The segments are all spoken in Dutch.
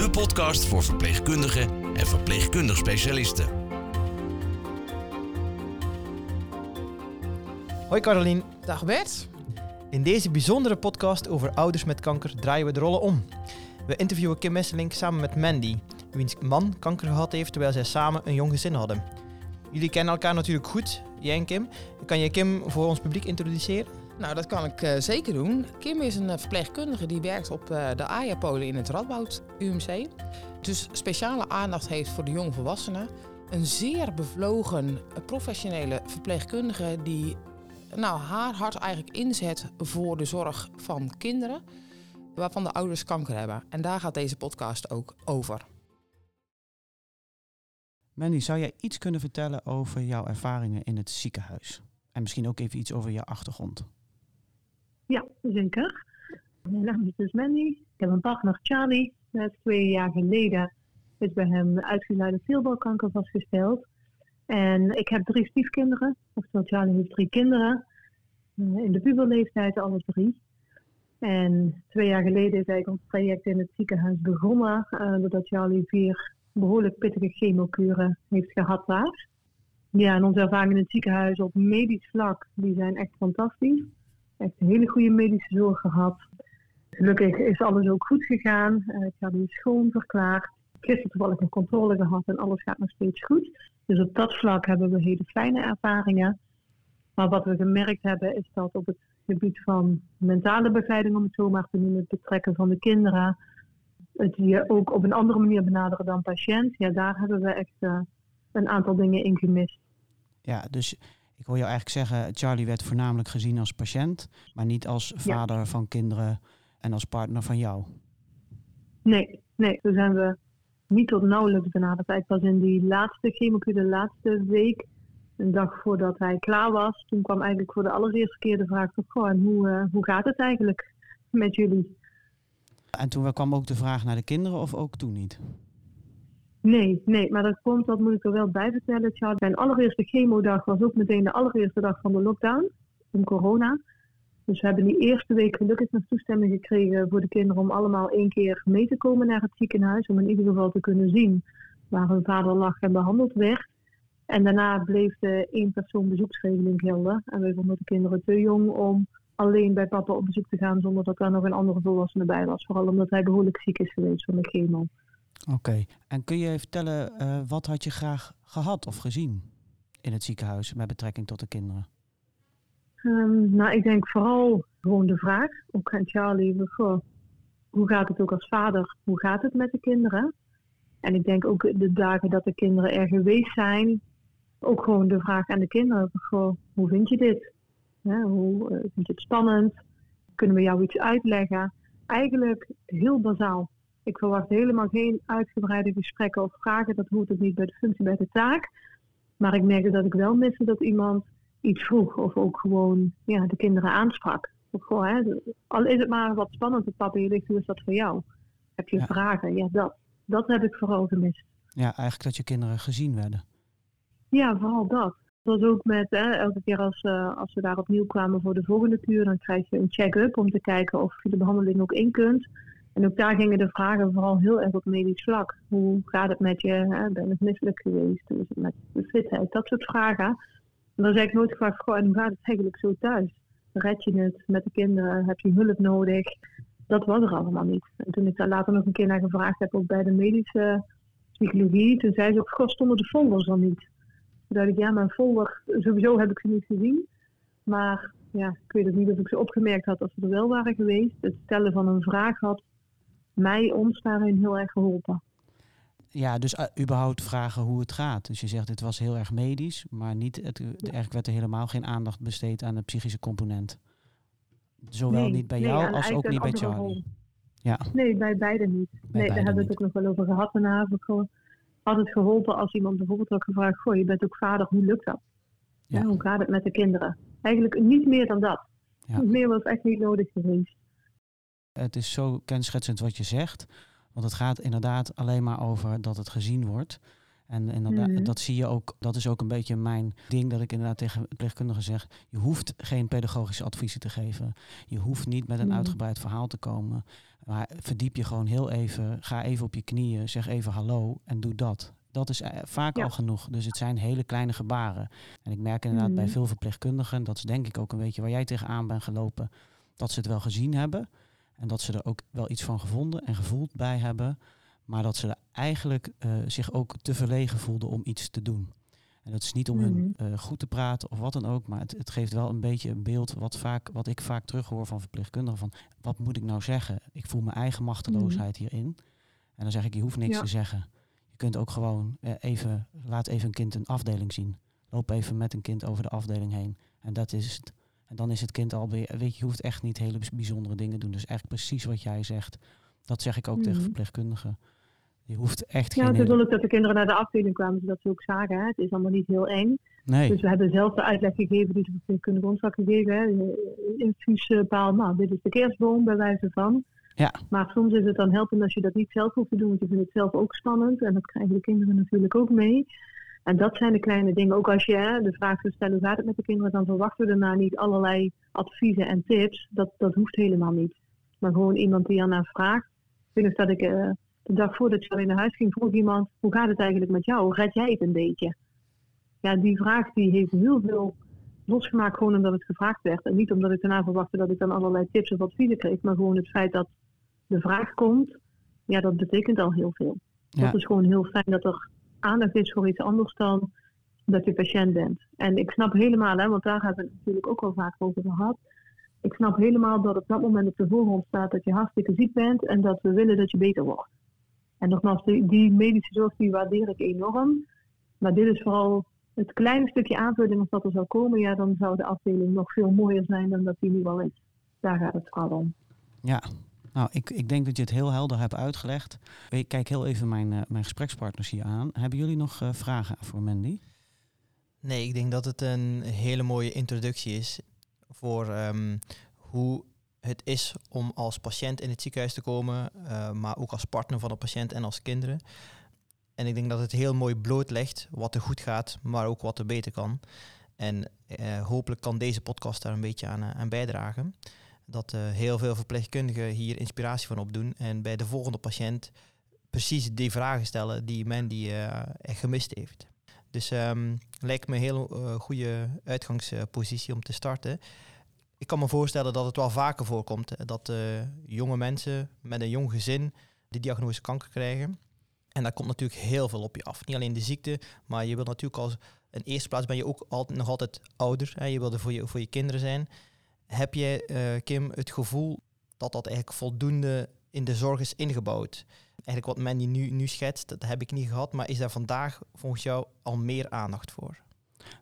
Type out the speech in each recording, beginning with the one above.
de podcast voor verpleegkundigen en verpleegkundig specialisten. Hoi Carolien. Dag Bert. In deze bijzondere podcast over ouders met kanker draaien we de rollen om. We interviewen Kim Messelink samen met Mandy, wiens man kanker gehad heeft terwijl zij samen een jong gezin hadden. Jullie kennen elkaar natuurlijk goed, jij en Kim. Kan je Kim voor ons publiek introduceren? Nou, dat kan ik eh, zeker doen. Kim is een eh, verpleegkundige die werkt op eh, de AJA-polen in het Radboud UMC. Dus speciale aandacht heeft voor de jongvolwassenen. Een zeer bevlogen, professionele verpleegkundige die nou, haar hart eigenlijk inzet voor de zorg van kinderen waarvan de ouders kanker hebben. En daar gaat deze podcast ook over. Mandy, zou jij iets kunnen vertellen over jouw ervaringen in het ziekenhuis? En misschien ook even iets over je achtergrond. Ja, zeker. Mijn naam is dus Mandy. Ik heb een partner Charlie. Twee jaar geleden is bij hem uitgeleide veelbalkanker vastgesteld. En ik heb drie stiefkinderen. Oftewel Charlie heeft drie kinderen. Eh, in de puberleeftijd alle drie. En twee jaar geleden is eigenlijk ons traject in het ziekenhuis begonnen. Uh, doordat Charlie vier behoorlijk pittige chemokuren heeft gehad daar. Ja, en onze ervaringen in het ziekenhuis op medisch vlak, die zijn echt fantastisch. Echt een hele goede medische zorg gehad. Gelukkig is alles ook goed gegaan. Uh, Charlie is schoon verklaard. Gisteren toevallig een controle gehad en alles gaat nog steeds goed. Dus op dat vlak hebben we hele fijne ervaringen. Maar wat we gemerkt hebben is dat op het gebied van mentale begeleiding, om het zo maar te noemen, het betrekken van de kinderen, het je ook op een andere manier benaderen dan patiënt, ja, daar hebben we echt uh, een aantal dingen in gemist. Ja, dus ik hoor jou eigenlijk zeggen, Charlie werd voornamelijk gezien als patiënt, maar niet als vader ja. van kinderen en als partner van jou. Nee, nee, zo zijn we niet tot nauwelijks benaderd. Eigenlijk pas in die laatste chemokuur, de laatste week, een dag voordat hij klaar was, toen kwam eigenlijk voor de allereerste keer de vraag van, goh, en hoe, uh, hoe gaat het eigenlijk met jullie? En toen kwam ook de vraag naar de kinderen of ook toen niet? Nee, nee, maar dat komt, dat moet ik er wel bij vertellen. Tja, mijn allereerste chemodag was ook meteen de allereerste dag van de lockdown, van corona. Dus we hebben die eerste week gelukkig nog toestemming gekregen voor de kinderen om allemaal één keer mee te komen naar het ziekenhuis. Om in ieder geval te kunnen zien waar hun vader lag en behandeld werd. En daarna bleef de één persoon bezoeksregeling gelden. En wij vonden de kinderen te jong om alleen bij papa op bezoek te gaan zonder dat daar nog een andere volwassene bij was. Vooral omdat hij behoorlijk ziek is geweest van de chemo. Oké, en kun je vertellen uh, wat had je graag gehad of gezien in het ziekenhuis met betrekking tot de kinderen? Um, nou, ik denk vooral gewoon de vraag, ook aan Charlie, goh, hoe gaat het ook als vader, hoe gaat het met de kinderen? En ik denk ook de dagen dat de kinderen er geweest zijn, ook gewoon de vraag aan de kinderen, goh, hoe vind je dit? Hoe uh, vind je het spannend? Kunnen we jou iets uitleggen? Eigenlijk heel bazaal. Ik verwacht helemaal geen uitgebreide gesprekken of vragen. Dat hoort ook niet bij de functie, bij de taak. Maar ik merkte dat ik wel miste dat iemand iets vroeg. Of ook gewoon ja, de kinderen aansprak. Of gewoon, hè, al is het maar wat spannend op papier ligt, hoe is dat voor jou? Heb je ja. vragen? Ja, dat. Dat heb ik vooral gemist. Ja, eigenlijk dat je kinderen gezien werden. Ja, vooral dat. Dat was ook met, hè, elke keer als, uh, als we daar opnieuw kwamen voor de volgende kuur, dan krijg je een check-up om te kijken of je de behandeling ook in kunt. En ook daar gingen de vragen vooral heel erg op medisch vlak. Hoe gaat het met je? Hè? Ben je misselijk geweest? Hoe is het met de fitheid? Dat soort vragen. En dan zeg ik nooit gevraagd, goh, en hoe gaat het eigenlijk zo thuis? Red je het met de kinderen? Heb je hulp nodig? Dat was er allemaal niet. En toen ik daar later nog een keer naar gevraagd heb, ook bij de medische psychologie, toen zei ze ook, goh, stonden de folders al niet? Toen dacht ik, ja, mijn folder, sowieso heb ik ze niet gezien. Maar ja, ik weet ook niet of ik ze opgemerkt had als ze er wel waren geweest. Het stellen van een vraag had mij, ons daarin heel erg geholpen. Ja, dus uh, überhaupt vragen hoe het gaat. Dus je zegt het was heel erg medisch, maar niet het, ja. eigenlijk werd er helemaal geen aandacht besteed aan de psychische component. Zowel nee, niet bij nee, jou als ook niet bij Charlie. Rol. Ja. Nee, bij beide niet. nee, beide daar hebben we het ook nog wel over gehad. Ik gewoon altijd geholpen als iemand bijvoorbeeld had gevraagd: Goh, je bent ook vader, hoe lukt dat? Ja. Ja, hoe gaat het met de kinderen? Eigenlijk niet meer dan dat. Ja. Meer was echt niet nodig geweest. Het is zo kenschetsend wat je zegt. Want het gaat inderdaad alleen maar over dat het gezien wordt. En inderdaad, Mhm. dat zie je ook, dat is ook een beetje mijn ding dat ik inderdaad tegen verpleegkundigen zeg. Je hoeft geen pedagogische adviezen te geven. Je hoeft niet met een Mhm. uitgebreid verhaal te komen. Maar verdiep je gewoon heel even. Ga even op je knieën, zeg even hallo en doe dat. Dat is eh, vaak Ja. al genoeg. Dus het zijn hele kleine gebaren. En ik merk inderdaad bij Mhm. veel verpleegkundigen, dat is denk ik ook een beetje waar jij tegenaan bent gelopen, dat ze het wel gezien hebben. En dat ze er ook wel iets van gevonden en gevoeld bij hebben. Maar dat ze er eigenlijk eh, zich ook te verlegen voelden om iets te doen. En dat is niet om hun Mhm. eh, goed te praten of wat dan ook. Maar het, het geeft wel een beetje een beeld wat, vaak, wat ik vaak terughoor van verpleegkundigen. Van wat moet ik nou zeggen? Ik voel mijn eigen machteloosheid hierin. En dan zeg ik, je hoeft niks Ja. te zeggen. Je kunt ook gewoon eh, even, laat even een kind een afdeling zien. Loop even met een kind over de afdeling heen. En dat is het. En dan is het kind alweer, weet je, je hoeft echt niet hele bijzondere dingen te doen. Dus eigenlijk precies wat jij zegt. Dat zeg ik ook tegen Mhm. verpleegkundigen. Je hoeft echt Ja, geen... wel ook dat de kinderen naar de afdeling kwamen, zodat ze ook zagen. Hè. Het is allemaal niet heel eng. Nee, Dus we hebben zelf de uitleg gegeven die ze kunnen ons had gegeven. Hè. Infuuspaal, nou, dit is de kerstboom bij wijze van. Ja. Maar soms is het dan helpend als je dat niet zelf hoeft te doen, want je vindt het zelf ook spannend. En dat krijgen de kinderen natuurlijk ook mee. En dat zijn de kleine dingen. Ook als je hè, de vraag zou stellen, hoe gaat het met de kinderen? Dan verwachten we daarna niet allerlei adviezen en tips. Dat, dat hoeft helemaal niet. Maar gewoon iemand die ernaar vraagt. Ik weet nog dat ik eh, de dag voordat je weer naar huis ging, vroeg iemand, hoe gaat het eigenlijk met jou? Red jij het een beetje? Ja, die vraag die heeft heel veel losgemaakt gewoon omdat het gevraagd werd. En niet omdat ik daarna verwachtte dat ik dan allerlei tips of adviezen kreeg. Maar gewoon het feit dat de vraag komt, ja, dat betekent al heel veel. Ja. Dat is gewoon heel fijn dat er aandacht is voor iets anders dan dat je patiënt bent. En ik snap helemaal, hè, want daar hebben we het natuurlijk ook al vaak over gehad. Ik snap helemaal dat op dat moment op de voorgrond staat dat je hartstikke ziek bent en dat we willen dat je beter wordt. En nogmaals, die, die medische zorg die waardeer ik enorm. Maar dit is vooral het kleine stukje aanvulling als dat er zou komen. Ja, dan zou de afdeling nog veel mooier zijn dan dat die nu al is. Daar gaat het vooral om. Ja, nou, ik, ik denk dat je het heel helder hebt uitgelegd. Ik kijk heel even mijn, eh, mijn gesprekspartners hier aan. Hebben jullie nog eh, vragen voor Mandy? Nee, ik denk dat het een hele mooie introductie is voor ehm, hoe het is om als patiënt in het ziekenhuis te komen, eh, maar ook als partner van de patiënt en als kinderen. En ik denk dat het heel mooi blootlegt wat er goed gaat, maar ook wat er beter kan. En hopelijk kan deze podcast daar een beetje aan bijdragen. Dat eh, heel veel verpleegkundigen hier inspiratie van opdoen en bij de volgende patiënt precies die vragen stellen die Mandy eh, echt gemist heeft. Dus ehm, lijkt me een heel eh, goede uitgangspositie om te starten. Ik kan me voorstellen dat het wel vaker voorkomt dat jonge mensen met een jong gezin de diagnose kanker krijgen. En daar komt natuurlijk heel veel op je af. Niet alleen de ziekte, maar je wilt natuurlijk als in eerste plaats ben je ook altijd, nog altijd ouder. Hè? Je wil er voor je, voor je kinderen zijn. Heb jij, eh, Kim, het gevoel dat dat eigenlijk voldoende in de zorg is ingebouwd? Eigenlijk wat Mandy nu, nu schetst, dat heb ik niet gehad. Maar is daar vandaag volgens jou al meer aandacht voor?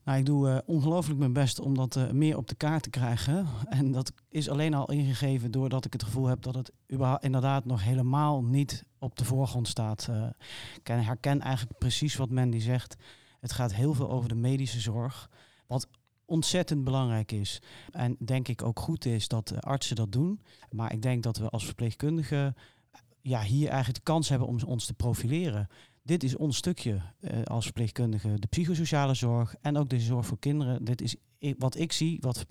Nou, ik doe eh, ongelooflijk mijn best om dat eh, meer op de kaart te krijgen. En dat is alleen al ingegeven doordat ik het gevoel heb dat het inderdaad nog helemaal niet op de voorgrond staat. Eh, ik ken- herken eigenlijk precies wat Mandy zegt. Het gaat heel veel over de medische zorg. Wat ontzettend belangrijk is. En denk ik ook goed is dat artsen dat doen. Maar ik denk dat we als verpleegkundigen ja, hier eigenlijk de kans hebben om ons te profileren dit is ons stukje eh, als verpleegkundige. De psychosociale zorg en ook de zorg voor kinderen. Dit is wat ik zie, wat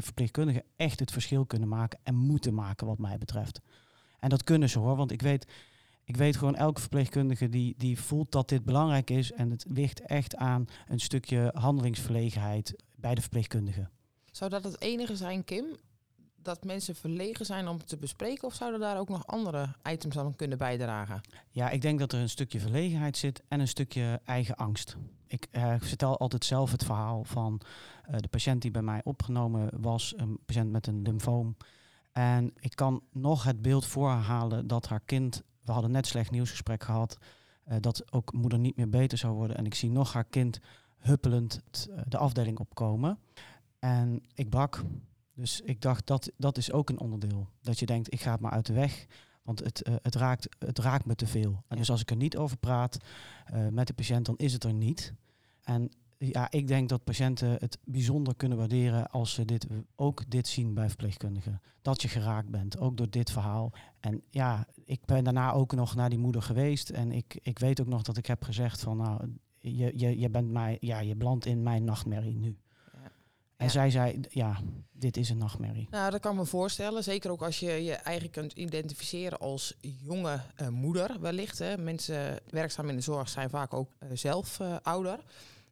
verpleegkundigen echt het verschil kunnen maken en moeten maken wat mij betreft. En dat kunnen ze hoor, want ik weet, ik weet gewoon elke verpleegkundige die, die voelt dat dit belangrijk is. En het ligt echt aan een stukje handelingsverlegenheid bij de verpleegkundige. Zou dat het enige zijn, Kim? Dat mensen verlegen zijn om het te bespreken? Of zouden daar ook nog andere items aan kunnen bijdragen? Ja, ik denk dat er een stukje verlegenheid zit en een stukje eigen angst. Ik eh, vertel altijd zelf het verhaal van eh, de patiënt die bij mij opgenomen was, een patiënt met een lymfoom. En ik kan nog het beeld voorhalen dat haar kind, we hadden net slecht nieuwsgesprek gehad, eh, dat ook moeder niet meer beter zou worden. En ik zie nog haar kind huppelend eh, de afdeling opkomen. En ik brak. Dus ik dacht, dat, dat is ook een onderdeel. Dat je denkt, ik ga het maar uit de weg. Want het, eh, het, raakt, het raakt me te veel. En Ja. dus als ik er niet over praat met de patiënt, dan is het er niet. En ja, ik denk dat patiënten het bijzonder kunnen waarderen als ze dit, ook dit zien bij verpleegkundigen. Dat je geraakt bent, ook door dit verhaal. En ja, ik ben daarna ook nog naar die moeder geweest. En ik, ik weet ook nog dat ik heb gezegd van nou, je, je, je bent mij, ja, je belandt in mijn nachtmerrie nu. Ja. En Ja. zij zei, ja, dit is een nachtmerrie. Nou, dat kan ik me voorstellen. Zeker ook als je je eigen kunt identificeren als jonge eh, moeder wellicht. Hè. Mensen werkzaam in de zorg zijn vaak ook eh, zelf eh, ouder.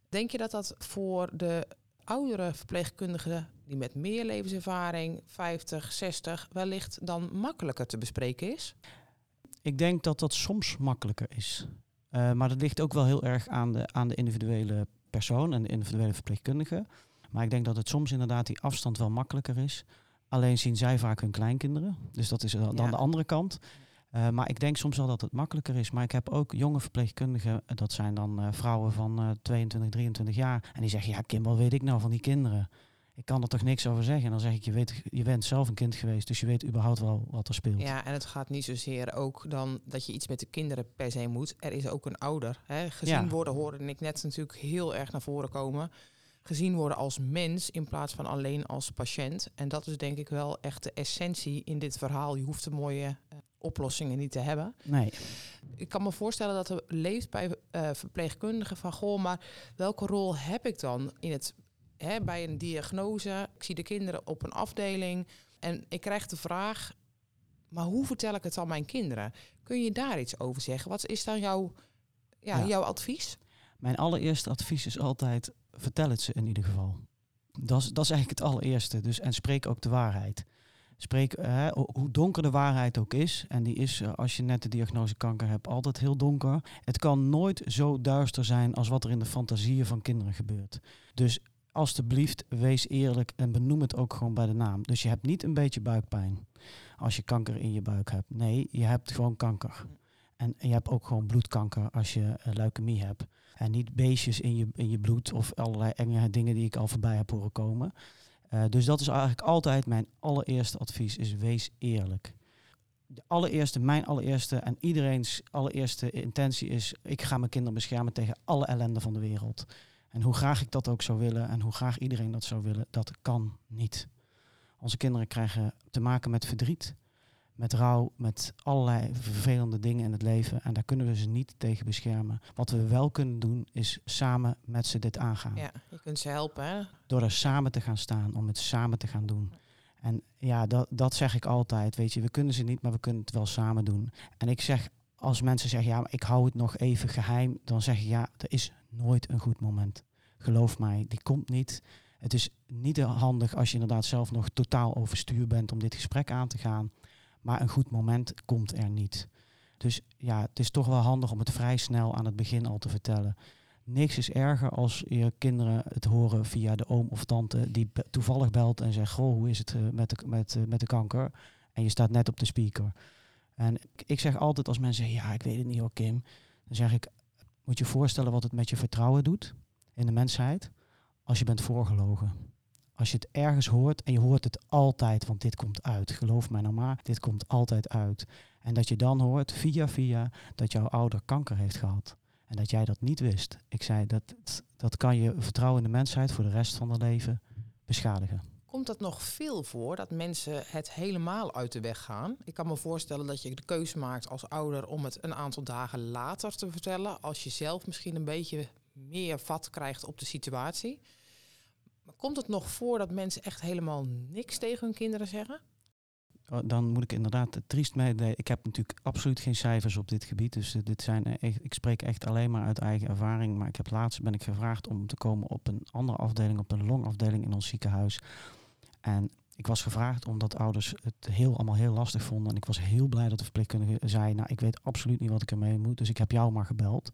Denk je dat dat voor de oudere verpleegkundigen die met meer levenservaring, 50, 60, wellicht dan makkelijker te bespreken is? Ik denk dat dat soms makkelijker is. Eh, maar dat ligt ook wel heel erg aan de, aan de individuele persoon en de individuele verpleegkundige. Maar ik denk dat het soms inderdaad die afstand wel makkelijker is. Alleen zien zij vaak hun kleinkinderen. Dus dat is dan Ja. de andere kant. Eh, maar ik denk soms wel dat het makkelijker is. Maar ik heb ook jonge verpleegkundigen, dat zijn dan eh, vrouwen van eh 22, 23 jaar. En die zeggen, ja Kim, wat weet ik nou van die kinderen? Ik kan er toch niks over zeggen. En dan zeg ik, je, weet, je bent zelf een kind geweest, dus je weet überhaupt wel wat er speelt. Ja, en het gaat niet zozeer ook dan dat je iets met de kinderen per se moet. Er is ook een ouder. Hè. Gezien Ja. worden hoorde ik net natuurlijk heel erg naar voren komen. Gezien worden als mens in plaats van alleen als patiënt. En dat is denk ik wel echt de essentie in dit verhaal. Je hoeft de mooie eh, oplossingen niet te hebben. Nee. Ik kan me voorstellen dat er leeft bij eh, verpleegkundigen van... goh, maar welke rol heb ik dan in het, hè, bij een diagnose? Ik zie de kinderen op een afdeling en ik krijg de vraag... maar hoe vertel ik het aan mijn kinderen? Kun je daar iets over zeggen? Wat is dan jouw, ja, Ja. jouw advies? Mijn allereerste advies is altijd, vertel het ze in ieder geval. Dat is, dat is eigenlijk het allereerste. Dus, en spreek ook de waarheid. Spreek, eh, ho- hoe donker de waarheid ook is, en die is eh, als je net de diagnose kanker hebt altijd heel donker. Het kan nooit zo duister zijn als wat er in de fantasieën van kinderen gebeurt. Dus alstublieft, wees eerlijk en benoem het ook gewoon bij de naam. Dus je hebt niet een beetje buikpijn als je kanker in je buik hebt. Nee, je hebt gewoon kanker. En je hebt ook gewoon bloedkanker als je eh, leukemie hebt. En niet beestjes in je, in je bloed of allerlei enge dingen die ik al voorbij heb horen komen. Eh, dus dat is eigenlijk altijd mijn allereerste advies, is wees eerlijk. De allereerste, mijn allereerste en iedereen's allereerste intentie is... ik ga mijn kinderen beschermen tegen alle ellende van de wereld. En hoe graag ik dat ook zou willen en hoe graag iedereen dat zou willen, dat kan niet. Onze kinderen krijgen te maken met verdriet, met rouw, met allerlei vervelende dingen in het leven. En daar kunnen we ze niet tegen beschermen. Wat we wel kunnen doen, is samen met ze dit aangaan. Ja, je kunt ze helpen. Hè? Door er samen te gaan staan, om het samen te gaan doen. En ja, dat, dat zeg ik altijd. Weet je, we kunnen ze niet, maar we kunnen het wel samen doen. En ik zeg, als mensen zeggen, ja, maar ik hou het nog even geheim, dan zeg ik, ja, er is nooit een goed moment. Geloof mij, die komt niet. Het is niet handig als je inderdaad zelf nog totaal overstuur bent om dit gesprek aan te gaan. Maar een goed moment komt er niet. Dus ja, het is toch wel handig om het vrij snel aan het begin al te vertellen. Niks is erger als je kinderen het horen via de oom of tante die toevallig belt en zegt: Goh, hoe is het eh, met, de, met, eh, met de kanker? En je staat net op de speaker. En ik, zeg altijd als mensen Ja, ik weet het niet hoor, Kim. Dan zeg ik: Moet je voorstellen wat het met je vertrouwen doet in de mensheid als je bent voorgelogen. Als je het ergens hoort en je hoort het altijd, want dit komt uit. Geloof mij nou maar, dit komt altijd uit. En dat je dan hoort via via dat jouw ouder kanker heeft gehad. En dat jij dat niet wist. Ik zei, dat, dat kan je vertrouwen in de mensheid voor de rest van het leven beschadigen. Komt dat nog veel voor dat mensen het helemaal uit de weg gaan? Ik kan me voorstellen dat je de keuze maakt als ouder om het een aantal dagen later te vertellen. Als je zelf misschien een beetje meer vat krijgt op de situatie. Maar komt het nog voor dat mensen echt helemaal niks tegen hun kinderen zeggen? Oh, Dan moet ik inderdaad triest meedelen. Ik heb natuurlijk absoluut geen cijfers op dit gebied. Dus eh, dit zijn eh, ik spreek echt alleen maar uit eigen ervaring. Maar ik heb laatst ben ik gevraagd om te komen op een andere afdeling, op een longafdeling in ons ziekenhuis. En ik was gevraagd omdat ouders het heel, allemaal heel lastig vonden. En ik was heel blij dat de verpleegkundige zei, nou ik weet absoluut niet wat ik ermee moet. Dus ik heb jou maar gebeld.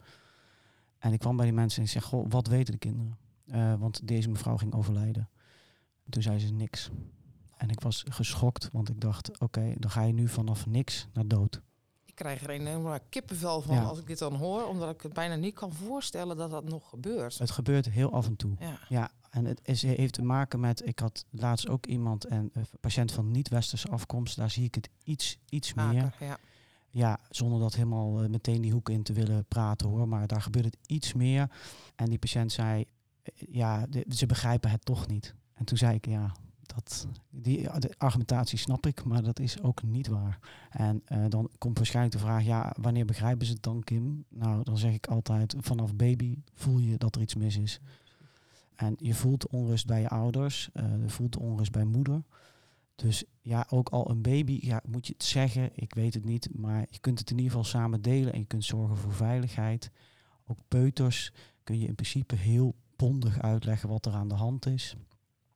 En ik kwam bij die mensen en ik zeg, goh, wat weten de kinderen? Eh, want deze mevrouw ging overlijden. Toen zei ze niks. En ik was geschokt, want ik dacht, oké, dan ga je nu vanaf niks naar dood. Ik krijg er een enorme kippenvel van Ja. als ik dit dan hoor. Omdat ik het bijna niet kan voorstellen dat dat nog gebeurt. Het gebeurt heel af en toe. Ja. Ja, en het is, heeft te maken met, ik had laatst ook iemand, en een patiënt van niet-westerse afkomst, daar zie ik het iets, iets meer. Ja. Ja, zonder dat helemaal eh, meteen die hoek in te willen praten hoor. Maar daar gebeurt het iets meer. En die patiënt zei, eh, ja, de- ze begrijpen het toch niet. En toen zei ik, ja, dat, die de argumentatie snap ik, maar dat is ook niet waar. En eh, dan komt waarschijnlijk de vraag, ja, wanneer begrijpen ze het dan, Kim? Nou, dan zeg ik altijd, vanaf baby voel je dat er iets mis is. En je voelt onrust bij je ouders, eh, je voelt onrust bij moeder. Dus ja, ook al een baby, ja, moet je het zeggen, ik weet het niet, maar je kunt het in ieder geval samen delen en je kunt zorgen voor veiligheid. Ook peuters kun je in principe heel bondig uitleggen wat er aan de hand is.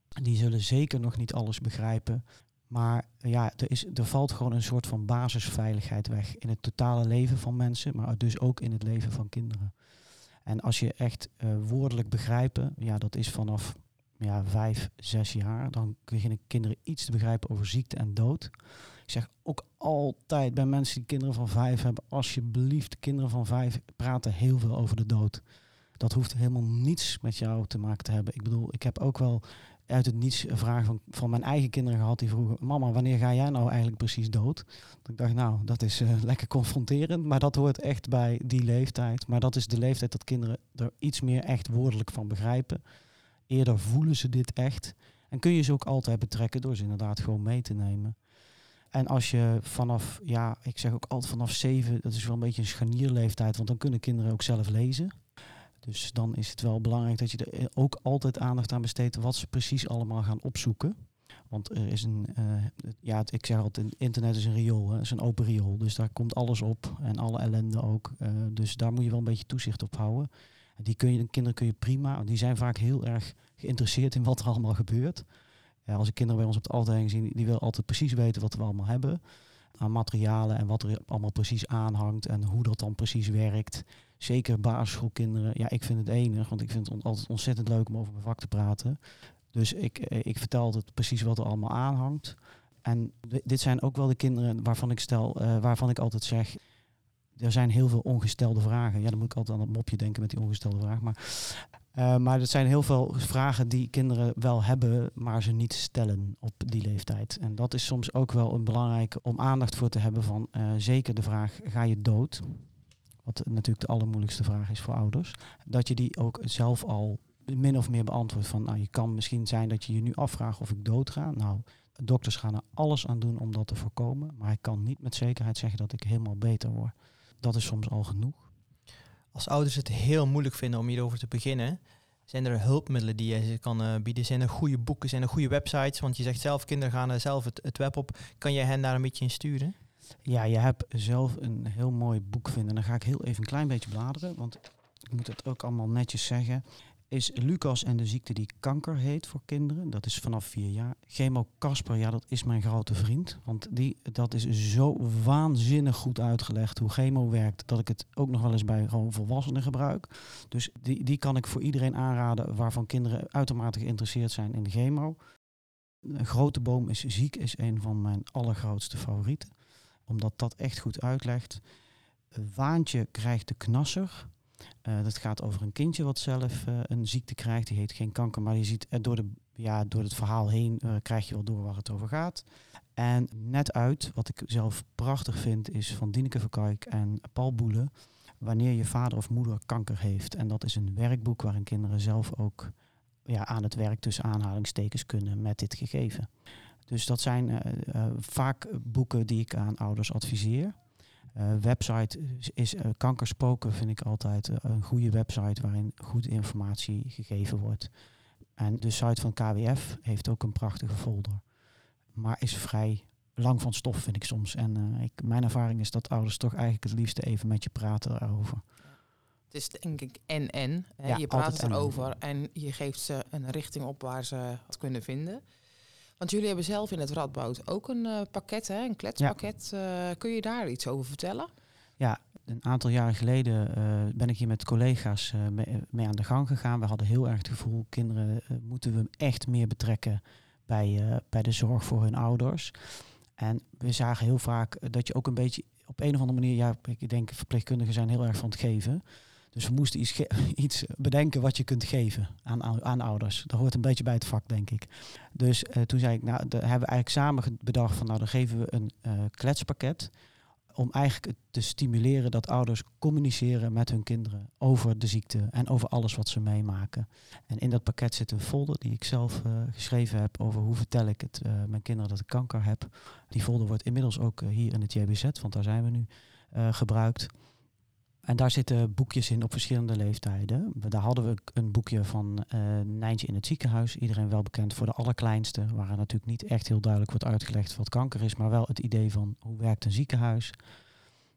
Die zullen zeker nog niet alles begrijpen. Maar ja, er, is, er valt gewoon een soort van basisveiligheid weg in het totale leven van mensen, maar dus ook in het leven van kinderen. En als je echt eh, woordelijk begrijpen, ja, dat is vanaf ja, vijf, zes jaar, dan beginnen kinderen iets te begrijpen over ziekte en dood. Ik zeg ook altijd bij mensen die kinderen van vijf hebben, alsjeblieft, kinderen van vijf praten heel veel over de dood. Dat hoeft helemaal niets met jou te maken te hebben. Ik bedoel, ik heb ook wel uit het niets een vraag van, van mijn eigen kinderen gehad die vroegen, mama, wanneer ga jij nou eigenlijk precies dood? Ik dacht, nou, dat is eh, lekker confronterend, maar dat hoort echt bij die leeftijd. Maar dat is de leeftijd dat kinderen er iets meer echt woordelijk van begrijpen. Eerder voelen ze dit echt. En kun je ze ook altijd betrekken door ze inderdaad gewoon mee te nemen. En als je vanaf, ja, ik zeg ook altijd vanaf zeven, dat is wel een beetje een scharnierleeftijd, want dan kunnen kinderen ook zelf lezen. Dus dan is het wel belangrijk dat je er ook altijd aandacht aan besteedt wat ze precies allemaal gaan opzoeken. Want er is een, eh, ja, ik zeg altijd, internet is een riool, hè, is een open riool. Dus daar komt alles op en alle ellende ook. Eh, dus daar moet je wel een beetje toezicht op houden. En die kun je, de kinderen kun je prima, die zijn vaak heel erg geïnteresseerd in wat er allemaal gebeurt. Ja, als ik kinderen bij ons op de afdeling zie, die willen altijd precies weten wat we allemaal hebben. Aan materialen en wat er allemaal precies aanhangt en hoe dat dan precies werkt. Zeker basisschoolkinderen. Ja, ik vind het enig, want ik vind het altijd ontzettend leuk om over mijn vak te praten. Dus ik, eh, ik vertel altijd precies wat er allemaal aanhangt. En di- dit zijn ook wel de kinderen waarvan ik stel, eh, waarvan ik altijd zeg. Er zijn heel veel ongestelde vragen. Ja, dan moet ik altijd aan het mopje denken met die ongestelde vraag. Maar, eh, maar er zijn heel veel vragen die kinderen wel hebben, maar ze niet stellen op die leeftijd. En dat is soms ook wel een belangrijke om aandacht voor te hebben van eh, zeker de vraag, ga je dood? Wat natuurlijk de allermoeilijkste vraag is voor ouders. Dat je die ook zelf al min of meer beantwoordt van, nou je kan misschien zijn dat je je nu afvraagt of ik doodga. Nou, dokters gaan er alles aan doen om dat te voorkomen, maar ik kan niet met zekerheid zeggen dat ik helemaal beter word. Dat is soms al genoeg. Als ouders het heel moeilijk vinden om hierover te beginnen, zijn er hulpmiddelen die je kan eh, bieden? Zijn er goede boeken, zijn er goede websites? Want je zegt zelf, kinderen gaan zelf het, web op. Kan jij hen daar een beetje in sturen? Ja, je hebt zelf een heel mooi boek vinden. Dan ga ik heel even een klein beetje bladeren, want ik moet het ook allemaal netjes zeggen. Is Lucas en de ziekte die kanker heet voor kinderen. Dat is vanaf vier jaar. Chemo Casper, ja, dat is mijn grote vriend. Want die, dat is zo waanzinnig goed uitgelegd hoe chemo werkt. Dat ik het ook nog wel eens bij gewoon volwassenen gebruik. Dus die, die kan ik voor iedereen aanraden waarvan kinderen uitermate geïnteresseerd zijn in de chemo. Een grote boom is ziek is een van mijn allergrootste favorieten omdat dat echt goed uitlegt. Waantje krijgt de knasser. Eh, dat gaat over een kindje wat zelf eh, een ziekte krijgt. Die heet geen kanker, maar je ziet er door, de, ja, door het verhaal heen eh, krijg je wel door waar het over gaat. En net uit, wat ik zelf prachtig vind, is van Dieneke Verkijk en Paul Boele. Wanneer je vader of moeder kanker heeft. En dat is een werkboek waarin kinderen zelf ook ja, aan het werk tussen aanhalingstekens kunnen met dit gegeven. Dus dat zijn vaak boeken die ik aan ouders adviseer. Uh, website is, is Kankerspoken vind ik altijd een goede website waarin goede informatie gegeven wordt. En de site van KWF heeft ook een prachtige folder. Maar is vrij lang van stof vind ik soms. En ik, mijn ervaring is dat ouders toch eigenlijk het liefste even met je praten erover. Het is denk ik en-en. Ja, je praat erover en je geeft ze een richting op waar ze het kunnen vinden. Want jullie hebben zelf in het Radboud ook een uh, pakket, hè, een kletspakket. Ja. Uh, kun je daar iets over vertellen? Ja, een aantal jaren geleden uh, ben ik hier met collega's mee, mee, aan de gang gegaan. We hadden heel erg het gevoel, kinderen moeten we echt meer betrekken bij, bij de zorg voor hun ouders. En we zagen heel vaak dat je ook een beetje op een of andere manier, ja, ik denk verpleegkundigen zijn heel erg van het geven. Dus we moesten iets, iets, bedenken wat je kunt geven aan, aan ouders. Dat hoort een beetje bij het vak, denk ik. Dus uh, toen zei ik, nou, daar hebben we eigenlijk samen bedacht van, nou, dan geven we een uh, kletspakket. om eigenlijk te stimuleren dat ouders communiceren met hun kinderen over de ziekte en over alles wat ze meemaken. En in dat pakket zit een folder die ik zelf uh, geschreven heb over hoe vertel ik het mijn kinderen dat ik kanker heb. Die folder wordt inmiddels ook hier in het JBZ, want daar zijn we nu, gebruikt. En daar zitten boekjes in op verschillende leeftijden. Daar hadden we een boekje van uh, Nijntje in het ziekenhuis. Iedereen wel bekend voor de allerkleinste. Waar natuurlijk niet echt heel duidelijk wordt uitgelegd wat kanker is. Maar wel het idee van hoe werkt een ziekenhuis.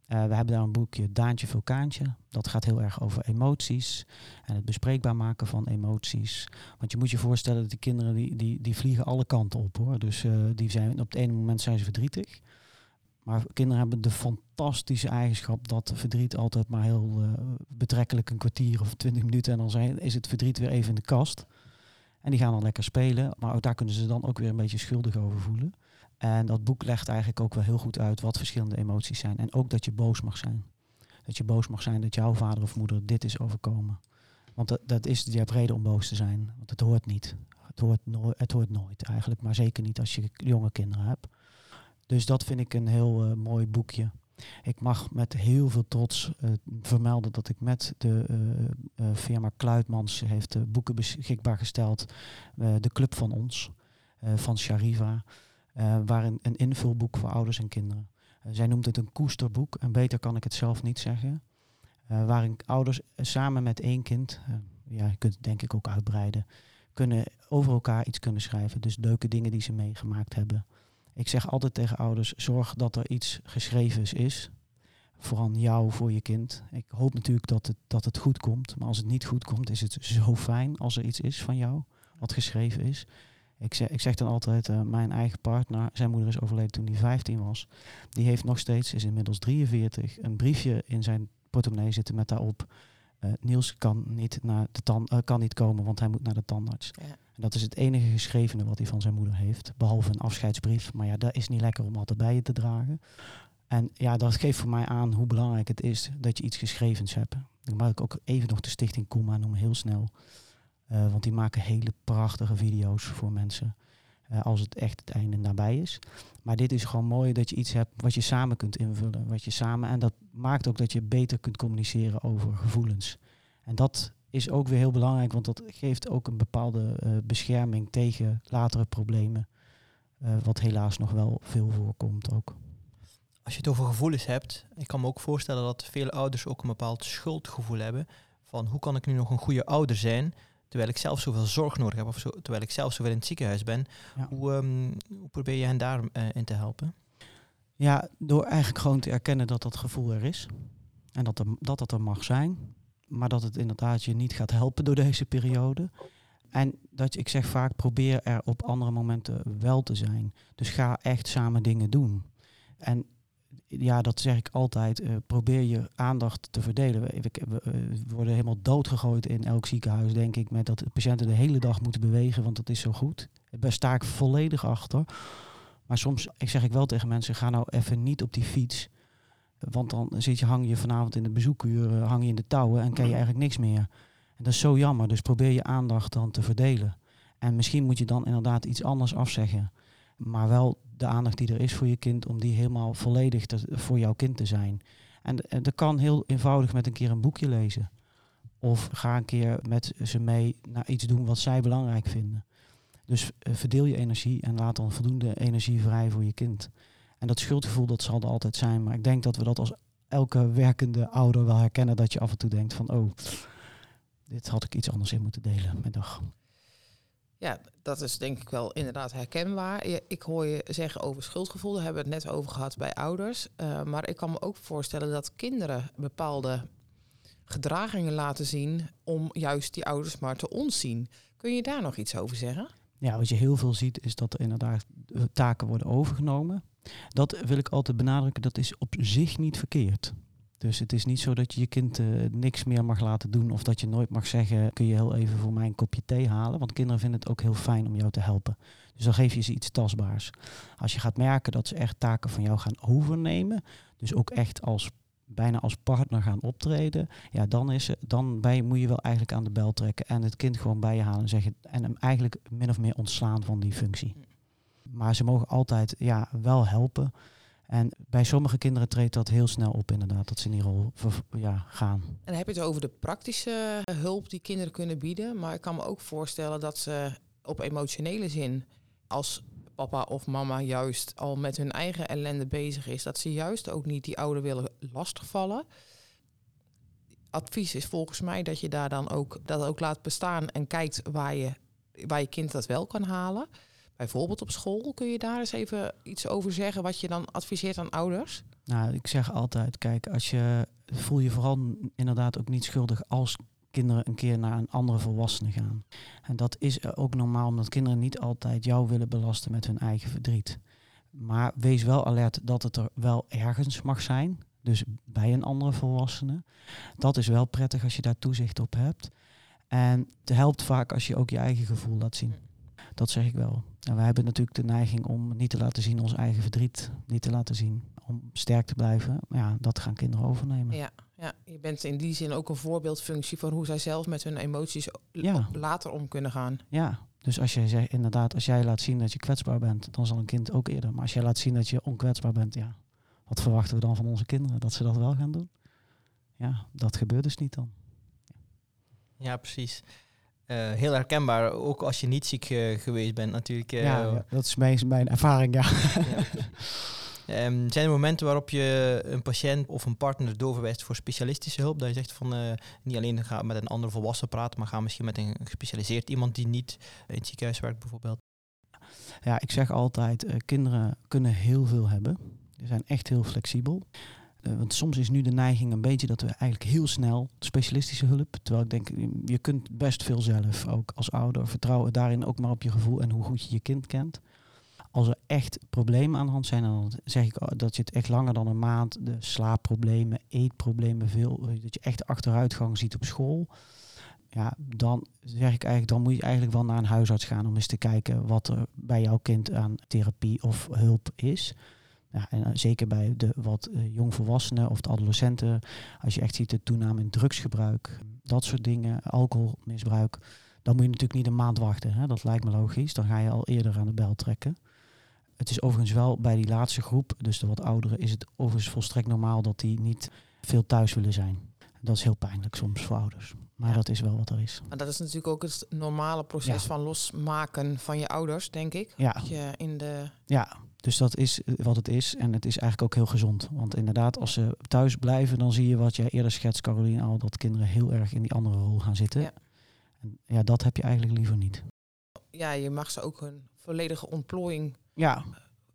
Uh, we hebben daar een boekje Daantje Vulkaantje. Dat gaat heel erg over emoties. En het bespreekbaar maken van emoties. Want je moet je voorstellen dat die kinderen die, die, die vliegen alle kanten op hoor. Dus uh, die zijn, op het ene moment zijn ze verdrietig. Maar kinderen hebben de fantastische eigenschap dat verdriet altijd maar heel uh, betrekkelijk een kwartier of twintig minuten en dan zijn, is het verdriet weer even in de kast. En die gaan dan lekker spelen, maar daar kunnen ze dan ook weer een beetje schuldig over voelen. En dat boek legt eigenlijk ook wel heel goed uit wat verschillende emoties zijn. En ook dat je boos mag zijn. Dat je boos mag zijn dat jouw vader of moeder dit is overkomen. Want dat, dat is, je hebt reden om boos te zijn, want het hoort niet. Het hoort, het hoort nooit eigenlijk, maar zeker niet als je jonge kinderen hebt. Dus dat vind ik een heel uh, mooi boekje. Ik mag met heel veel trots uh, vermelden dat ik met de uh, firma Kluitmans heeft boeken beschikbaar gesteld. de Club van Ons, van Shariva. waarin een invulboek voor ouders en kinderen. zij noemt het een koesterboek en beter kan ik het zelf niet zeggen. waarin ouders samen met één kind, ja, je kunt het denk ik ook uitbreiden, kunnen over elkaar iets kunnen schrijven. Dus leuke dingen die ze meegemaakt hebben. Ik zeg altijd tegen ouders, zorg dat er iets geschreven is. Voor jou, voor je kind. Ik hoop natuurlijk dat het, dat het goed komt. Maar als het niet goed komt, is het zo fijn als er iets is van jou, wat geschreven is. Ik zeg, ik zeg dan altijd, uh, mijn eigen partner, zijn moeder is overleden toen hij 15 was. Die heeft nog steeds, is inmiddels 43, een briefje in zijn portemonnee zitten met daarop. Uh, Niels kan niet, naar de tan uh, kan niet komen, want hij moet naar de tandarts. Ja. En dat is het enige geschrevene wat hij van zijn moeder heeft. Behalve een afscheidsbrief. Maar ja, dat is niet lekker om altijd bij je te dragen. En ja, dat geeft voor mij aan hoe belangrijk het is dat je iets geschrevens hebt. Dan mag ik ook even nog de stichting Kuma noemen, heel snel. Uh, want die maken hele prachtige video's voor mensen. Uh, als het echt het einde nabij is. Maar dit is gewoon mooi dat je iets hebt wat je samen kunt invullen. Wat je samen, en dat maakt ook dat je beter kunt communiceren over gevoelens. En dat is ook weer heel belangrijk, want dat geeft ook een bepaalde uh, bescherming tegen latere problemen. Uh, wat helaas nog wel veel voorkomt ook. Als je het over gevoelens hebt, ik kan me ook voorstellen dat veel ouders ook een bepaald schuldgevoel hebben. Van hoe kan ik nu nog een goede ouder zijn, terwijl ik zelf zoveel zorg nodig heb, of zo, terwijl ik zelf zoveel in het ziekenhuis ben. Ja. Hoe, um, hoe, probeer je hen daarin uh, in te helpen? Ja, door eigenlijk gewoon te erkennen dat dat gevoel er is. En dat, er, dat dat er mag zijn maar dat het inderdaad je niet gaat helpen door deze periode. En dat ik zeg vaak, probeer er op andere momenten wel te zijn. Dus ga echt samen dingen doen. En ja, dat zeg ik altijd. Uh, probeer je aandacht te verdelen. We, we, worden helemaal doodgegooid in elk ziekenhuis, denk ik, met dat de patiënten de hele dag moeten bewegen, want dat is zo goed. Daar sta ik volledig achter. Maar soms ik zeg ik wel tegen mensen, ga nou even niet op die fiets. Want dan zit je, hang je vanavond in de bezoekuur, hang je in de touwen en ken je eigenlijk niks meer. En dat is zo jammer. Dus probeer je aandacht dan te verdelen. En misschien moet je dan inderdaad iets anders afzeggen. Maar wel de aandacht die er is voor je kind, om die helemaal volledig voor jouw kind te zijn. En, dat kan heel eenvoudig met een keer een boekje lezen. Of ga een keer met ze mee naar iets doen wat zij belangrijk vinden. Dus uh, verdeel je energie en laat dan voldoende energie vrij voor je kind. En dat schuldgevoel, dat zal er altijd zijn. Maar ik denk dat we dat als elke werkende ouder wel herkennen. Dat je af en toe denkt van, oh, dit had ik iets anders in moeten delen met dag. Ja, dat is denk ik wel inderdaad herkenbaar. Ik hoor je zeggen over schuldgevoel, daar hebben we het net over gehad bij ouders. Uh, maar ik kan me ook voorstellen dat kinderen bepaalde gedragingen laten zien om juist die ouders maar te ontzien. Kun je daar nog iets over zeggen? Ja, wat je heel veel ziet is dat er inderdaad taken worden overgenomen. Dat wil ik altijd benadrukken, dat is op zich niet verkeerd. Dus het is niet zo dat je je kind uh, niks meer mag laten doen of dat je nooit mag zeggen, kun je heel even voor mij een kopje thee halen. Want kinderen vinden het ook heel fijn om jou te helpen. Dus dan geef je ze iets tastbaars. Als je gaat merken dat ze echt taken van jou gaan overnemen, dus ook echt als bijna als partner gaan optreden, ja, dan, is dan bij, moet je wel eigenlijk aan de bel trekken en het kind gewoon bij je halen en zeggen en hem eigenlijk min of meer ontslaan van die functie. Maar ze mogen altijd ja, wel helpen. En bij sommige kinderen treedt dat heel snel op inderdaad, dat ze in die rol ja, gaan. En dan heb je het over de praktische hulp die kinderen kunnen bieden. Maar ik kan me ook voorstellen dat ze op emotionele zin, als papa of mama juist al met hun eigen ellende bezig is, dat ze juist ook niet die ouder willen lastigvallen. Advies is volgens mij dat je daar dan ook dat ook laat bestaan en kijkt waar je, waar je kind dat wel kan halen. Bijvoorbeeld op school, kun je daar eens even iets over zeggen wat je dan adviseert aan ouders? Nou, ik zeg altijd, kijk, als je voel je vooral inderdaad ook niet schuldig als kinderen een keer naar een andere volwassene gaan. En dat is ook normaal, omdat kinderen niet altijd jou willen belasten met hun eigen verdriet. Maar wees wel alert dat het er wel ergens mag zijn. Dus bij een andere volwassene. Dat is wel prettig als je daar toezicht op hebt. En het helpt vaak als je ook je eigen gevoel laat zien. Dat zeg ik wel. En wij hebben natuurlijk de neiging om niet te laten zien ons eigen verdriet. Niet te laten zien. Om sterk te blijven. Maar ja, dat gaan kinderen overnemen. Ja, ja, je bent in die zin ook een voorbeeldfunctie van hoe zij zelf met hun emoties Ja. later om kunnen gaan. Ja, dus als jij zegt, inderdaad, als jij laat zien dat je kwetsbaar bent, dan zal een kind ook eerder. Maar als jij laat zien dat je onkwetsbaar bent, ja, wat verwachten we dan van onze kinderen? Dat ze dat wel gaan doen? Ja, dat gebeurt dus niet dan. Ja, precies. Eh, heel herkenbaar, ook als je niet ziek eh, geweest bent natuurlijk. eh, ja, ja, dat is mijn, mijn ervaring, ja. ja. Ehm, zijn er momenten waarop je een patiënt of een partner doorverwijst voor specialistische hulp? Dat je zegt van niet alleen ga met een andere volwassene praten, maar ga misschien met een gespecialiseerd iemand die niet in het ziekenhuis werkt bijvoorbeeld. Ja, ik zeg altijd, kinderen kunnen heel veel hebben. Ze zijn echt heel flexibel. Eh, want soms is nu de neiging een beetje dat we eigenlijk heel snel specialistische hulp. Terwijl ik denk, je- je kunt best veel zelf, ook als ouder. Vertrouwen daarin ook maar op je gevoel en hoe goed je je kind kent. Als er echt problemen aan de hand zijn, dan zeg ik oh, dat je het echt langer dan een maand, de slaapproblemen, eetproblemen, veel, eh, dat je echt achteruitgang ziet op school. Ja, dan zeg ik eigenlijk, dan moet je eigenlijk wel naar een huisarts gaan om eens te kijken wat er bij jouw kind aan therapie of hulp is. Ja, en eh, zeker bij de wat eh, jongvolwassenen of de adolescenten, als je echt ziet de toename in drugsgebruik, dat soort dingen, alcoholmisbruik, dan moet je natuurlijk niet een maand wachten. Hè? Dat lijkt me logisch. Dan ga je al eerder aan de bel trekken. Het is overigens wel bij die laatste groep, dus de wat ouderen, is het overigens volstrekt normaal dat die niet veel thuis willen zijn. Dat is heel pijnlijk soms voor ouders. Maar dat is wel wat er is. Maar dat is natuurlijk ook het normale proces Ja. van losmaken van je ouders, denk ik. Ja, Dat je in de ja, dus dat is eh, wat het is. En het is eigenlijk ook heel gezond. Want inderdaad, als ze thuis blijven, dan zie je wat jij eerder schetst, Caroline, al dat kinderen heel erg in die andere rol gaan zitten. Ja. En ja, dat heb je eigenlijk liever niet. ja, je mag ze ook een volledige ontplooiing Ja,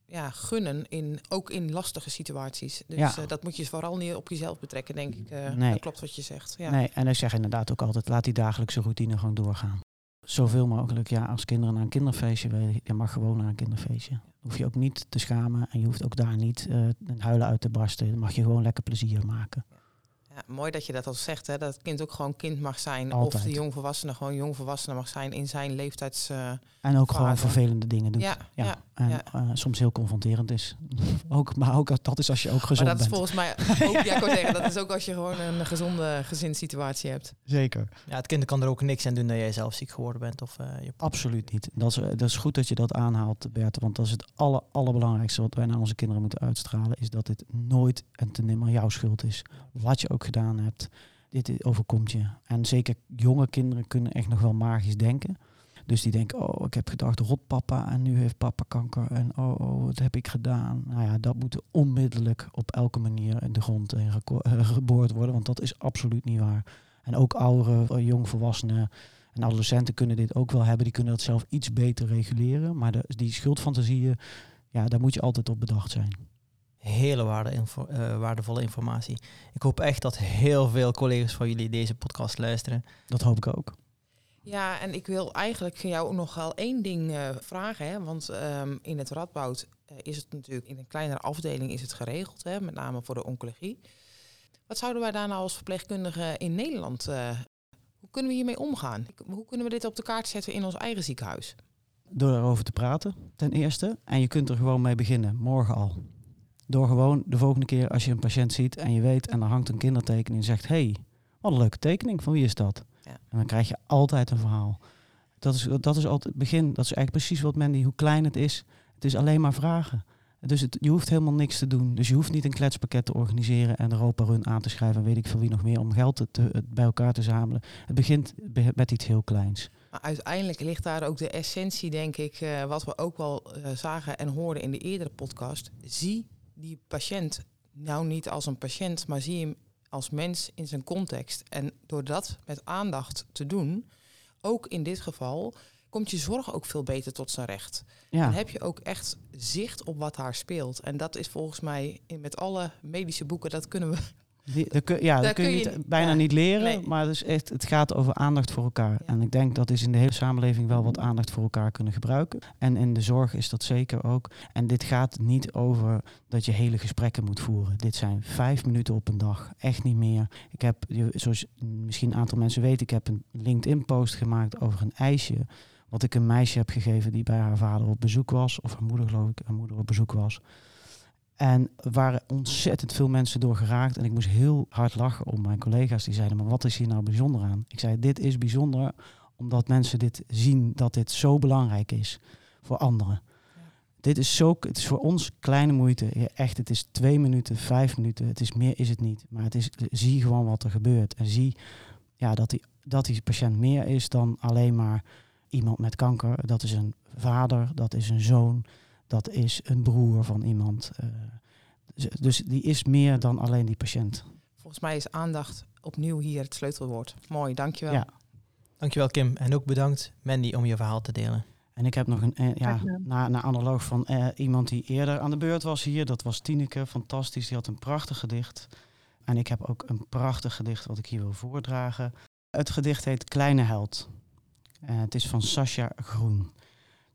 ja, gunnen, in, ook in lastige situaties. Dus Ja. eh, dat moet je vooral niet op jezelf betrekken, denk ik. eh, Nee. Dat klopt wat je zegt. Ja. nee. En ik zeg inderdaad ook altijd, laat die dagelijkse routine gewoon doorgaan. Zoveel mogelijk, ja, als kinderen naar een kinderfeestje willen, je mag gewoon naar een kinderfeestje. Hoef je ook niet te schamen en je hoeft ook daar niet eh een huilen uit te barsten. Dan mag je gewoon lekker plezier maken. Mooi dat je dat al zegt, hè, dat het kind ook gewoon kind mag zijn. Altijd. Of de jongvolwassene gewoon jongvolwassene mag zijn in zijn leeftijds... eh, En ook gewoon vervelende dingen doen. ja, Ja, ja. en ja. eh, soms heel confronterend is. ook, maar ook dat is als je ook Maar gezond dat is bent. volgens mij ook, ja, ik zeggen, dat is ook als je gewoon een gezonde gezinssituatie hebt. Zeker. Ja, het kind kan er ook niks aan doen dat jij zelf ziek geworden bent. Of, eh, je... Absoluut niet. Dat is, dat is goed dat je dat aanhaalt, Bert. Want dat is het aller, allerbelangrijkste wat wij naar onze kinderen moeten uitstralen. Is dat dit nooit en te nimmer jouw schuld is. Wat je ook gedaan hebt, dit overkomt je. En zeker jonge kinderen kunnen echt nog wel magisch denken. Dus die denken, oh, ik heb gedacht, rot papa en nu heeft papa kanker. En oh, oh, wat heb ik gedaan? Nou ja, dat moet onmiddellijk op elke manier in de grond geko- eh, geboord worden. Want dat is absoluut niet waar. En ook ouderen, eh, jongvolwassenen en adolescenten kunnen dit ook wel hebben. Die kunnen dat zelf iets beter reguleren. Maar de, die schuldfantasieën, ja, daar moet je altijd op bedacht zijn. Hele waarde info- eh, waardevolle informatie. Ik hoop echt dat heel veel collega's van jullie deze podcast luisteren. Dat hoop ik ook. Ja, en ik wil eigenlijk jou nog wel één ding eh, vragen. Hè? Want ehm, in het Radboud eh, is het natuurlijk in een kleinere afdeling is het geregeld, hè? met name voor de oncologie. Wat zouden wij daar nou als verpleegkundigen in Nederland, eh, hoe kunnen we hiermee omgaan? Hoe kunnen we dit op de kaart zetten in ons eigen ziekenhuis? Door erover te praten, ten eerste. En je kunt er gewoon mee beginnen, morgen al. Door gewoon de volgende keer als je een patiënt ziet en je weet en er hangt een kindertekening en zegt: hey, wat een leuke tekening, van wie is dat? Ja. En dan krijg je altijd een verhaal. Dat is, dat is altijd het begin. Dat is eigenlijk precies wat Mandy, hoe klein het is. Het is alleen maar vragen. Dus het, je hoeft helemaal niks te doen. Dus je hoeft niet een kletspakket te organiseren en Europa Run aan te schrijven en weet ik veel wie nog meer om geld te, te- bij elkaar te zamelen. Het begint be- met iets heel kleins. Maar uiteindelijk ligt daar ook de essentie, denk ik, eh, wat we ook wel eh, zagen en hoorden in de eerdere podcast. Zie die patiënt nou niet als een patiënt, maar zie hem als mens in zijn context. En door dat met aandacht te doen, ook in dit geval, komt je zorg ook veel beter tot zijn recht. Ja, Dan heb je ook echt zicht op wat daar speelt. En dat is volgens mij in, met alle medische boeken, dat kunnen we. Die, dat kun, ja, dat kun je, bijna ja, niet leren, nee. maar het, is echt, het gaat over aandacht voor elkaar. Ja. En ik denk dat is in de hele samenleving wel wat aandacht voor elkaar kunnen gebruiken. En in de zorg is dat zeker ook. En dit gaat niet over dat je hele gesprekken moet voeren. Dit zijn vijf minuten op een dag, echt niet meer. Ik heb, zoals misschien een aantal mensen weten, ik heb een LinkedIn-post gemaakt over een ijsje. Wat ik een meisje heb gegeven die bij haar vader op bezoek was. Of haar moeder, geloof ik, haar moeder op bezoek was. En er waren ontzettend veel mensen door geraakt. En ik moest heel hard lachen om mijn collega's die zeiden: Maar wat is hier nou bijzonder aan? Ik zei: Dit is bijzonder omdat mensen dit zien dat dit zo belangrijk is voor anderen. Dit is zo, het is voor ons kleine moeite. Echt, het is twee minuten, vijf minuten. Het is meer, is het niet. Maar het is, zie gewoon wat er gebeurt. En zie ja, dat, die, dat die patiënt meer is dan alleen maar iemand met kanker. Dat is een vader, dat is een zoon, dat is een broer van iemand. eh, dus, dus die is meer dan alleen die patiënt. Volgens mij is aandacht opnieuw hier het sleutelwoord. Mooi, dankjewel. Ja. Dankjewel Kim. En ook bedankt Mandy om je verhaal te delen. En ik heb nog een, eh, ja, na, na analoog van eh, iemand die eerder aan de beurt was hier. Dat was Tineke, fantastisch. Die had een prachtig gedicht. En ik heb ook een prachtig gedicht wat ik hier wil voordragen. Het gedicht heet Kleine Held. Eh, het is van Sascha Groen.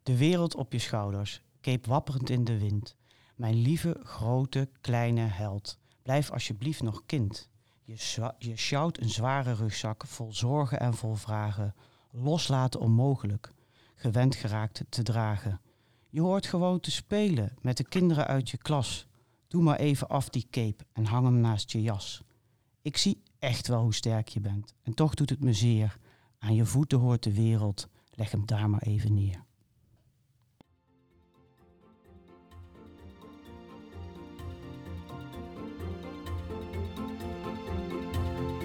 De wereld op je schouders, keep wapperend in de wind. Mijn lieve, grote, kleine held. Blijf alsjeblieft nog kind. Je, je sjouwt een zware rugzak vol zorgen en vol vragen. Loslaten onmogelijk gewend geraakt te dragen. Je hoort gewoon te spelen met de kinderen uit je klas. Doe maar even af die cape en hang hem naast je jas. Ik zie echt wel hoe sterk je bent en toch doet het me zeer. Aan je voeten hoort de wereld, leg hem daar maar even neer.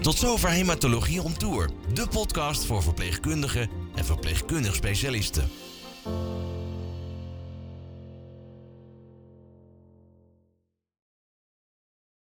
Tot zover Hematologie on Tour, de podcast voor verpleegkundigen en verpleegkundig specialisten.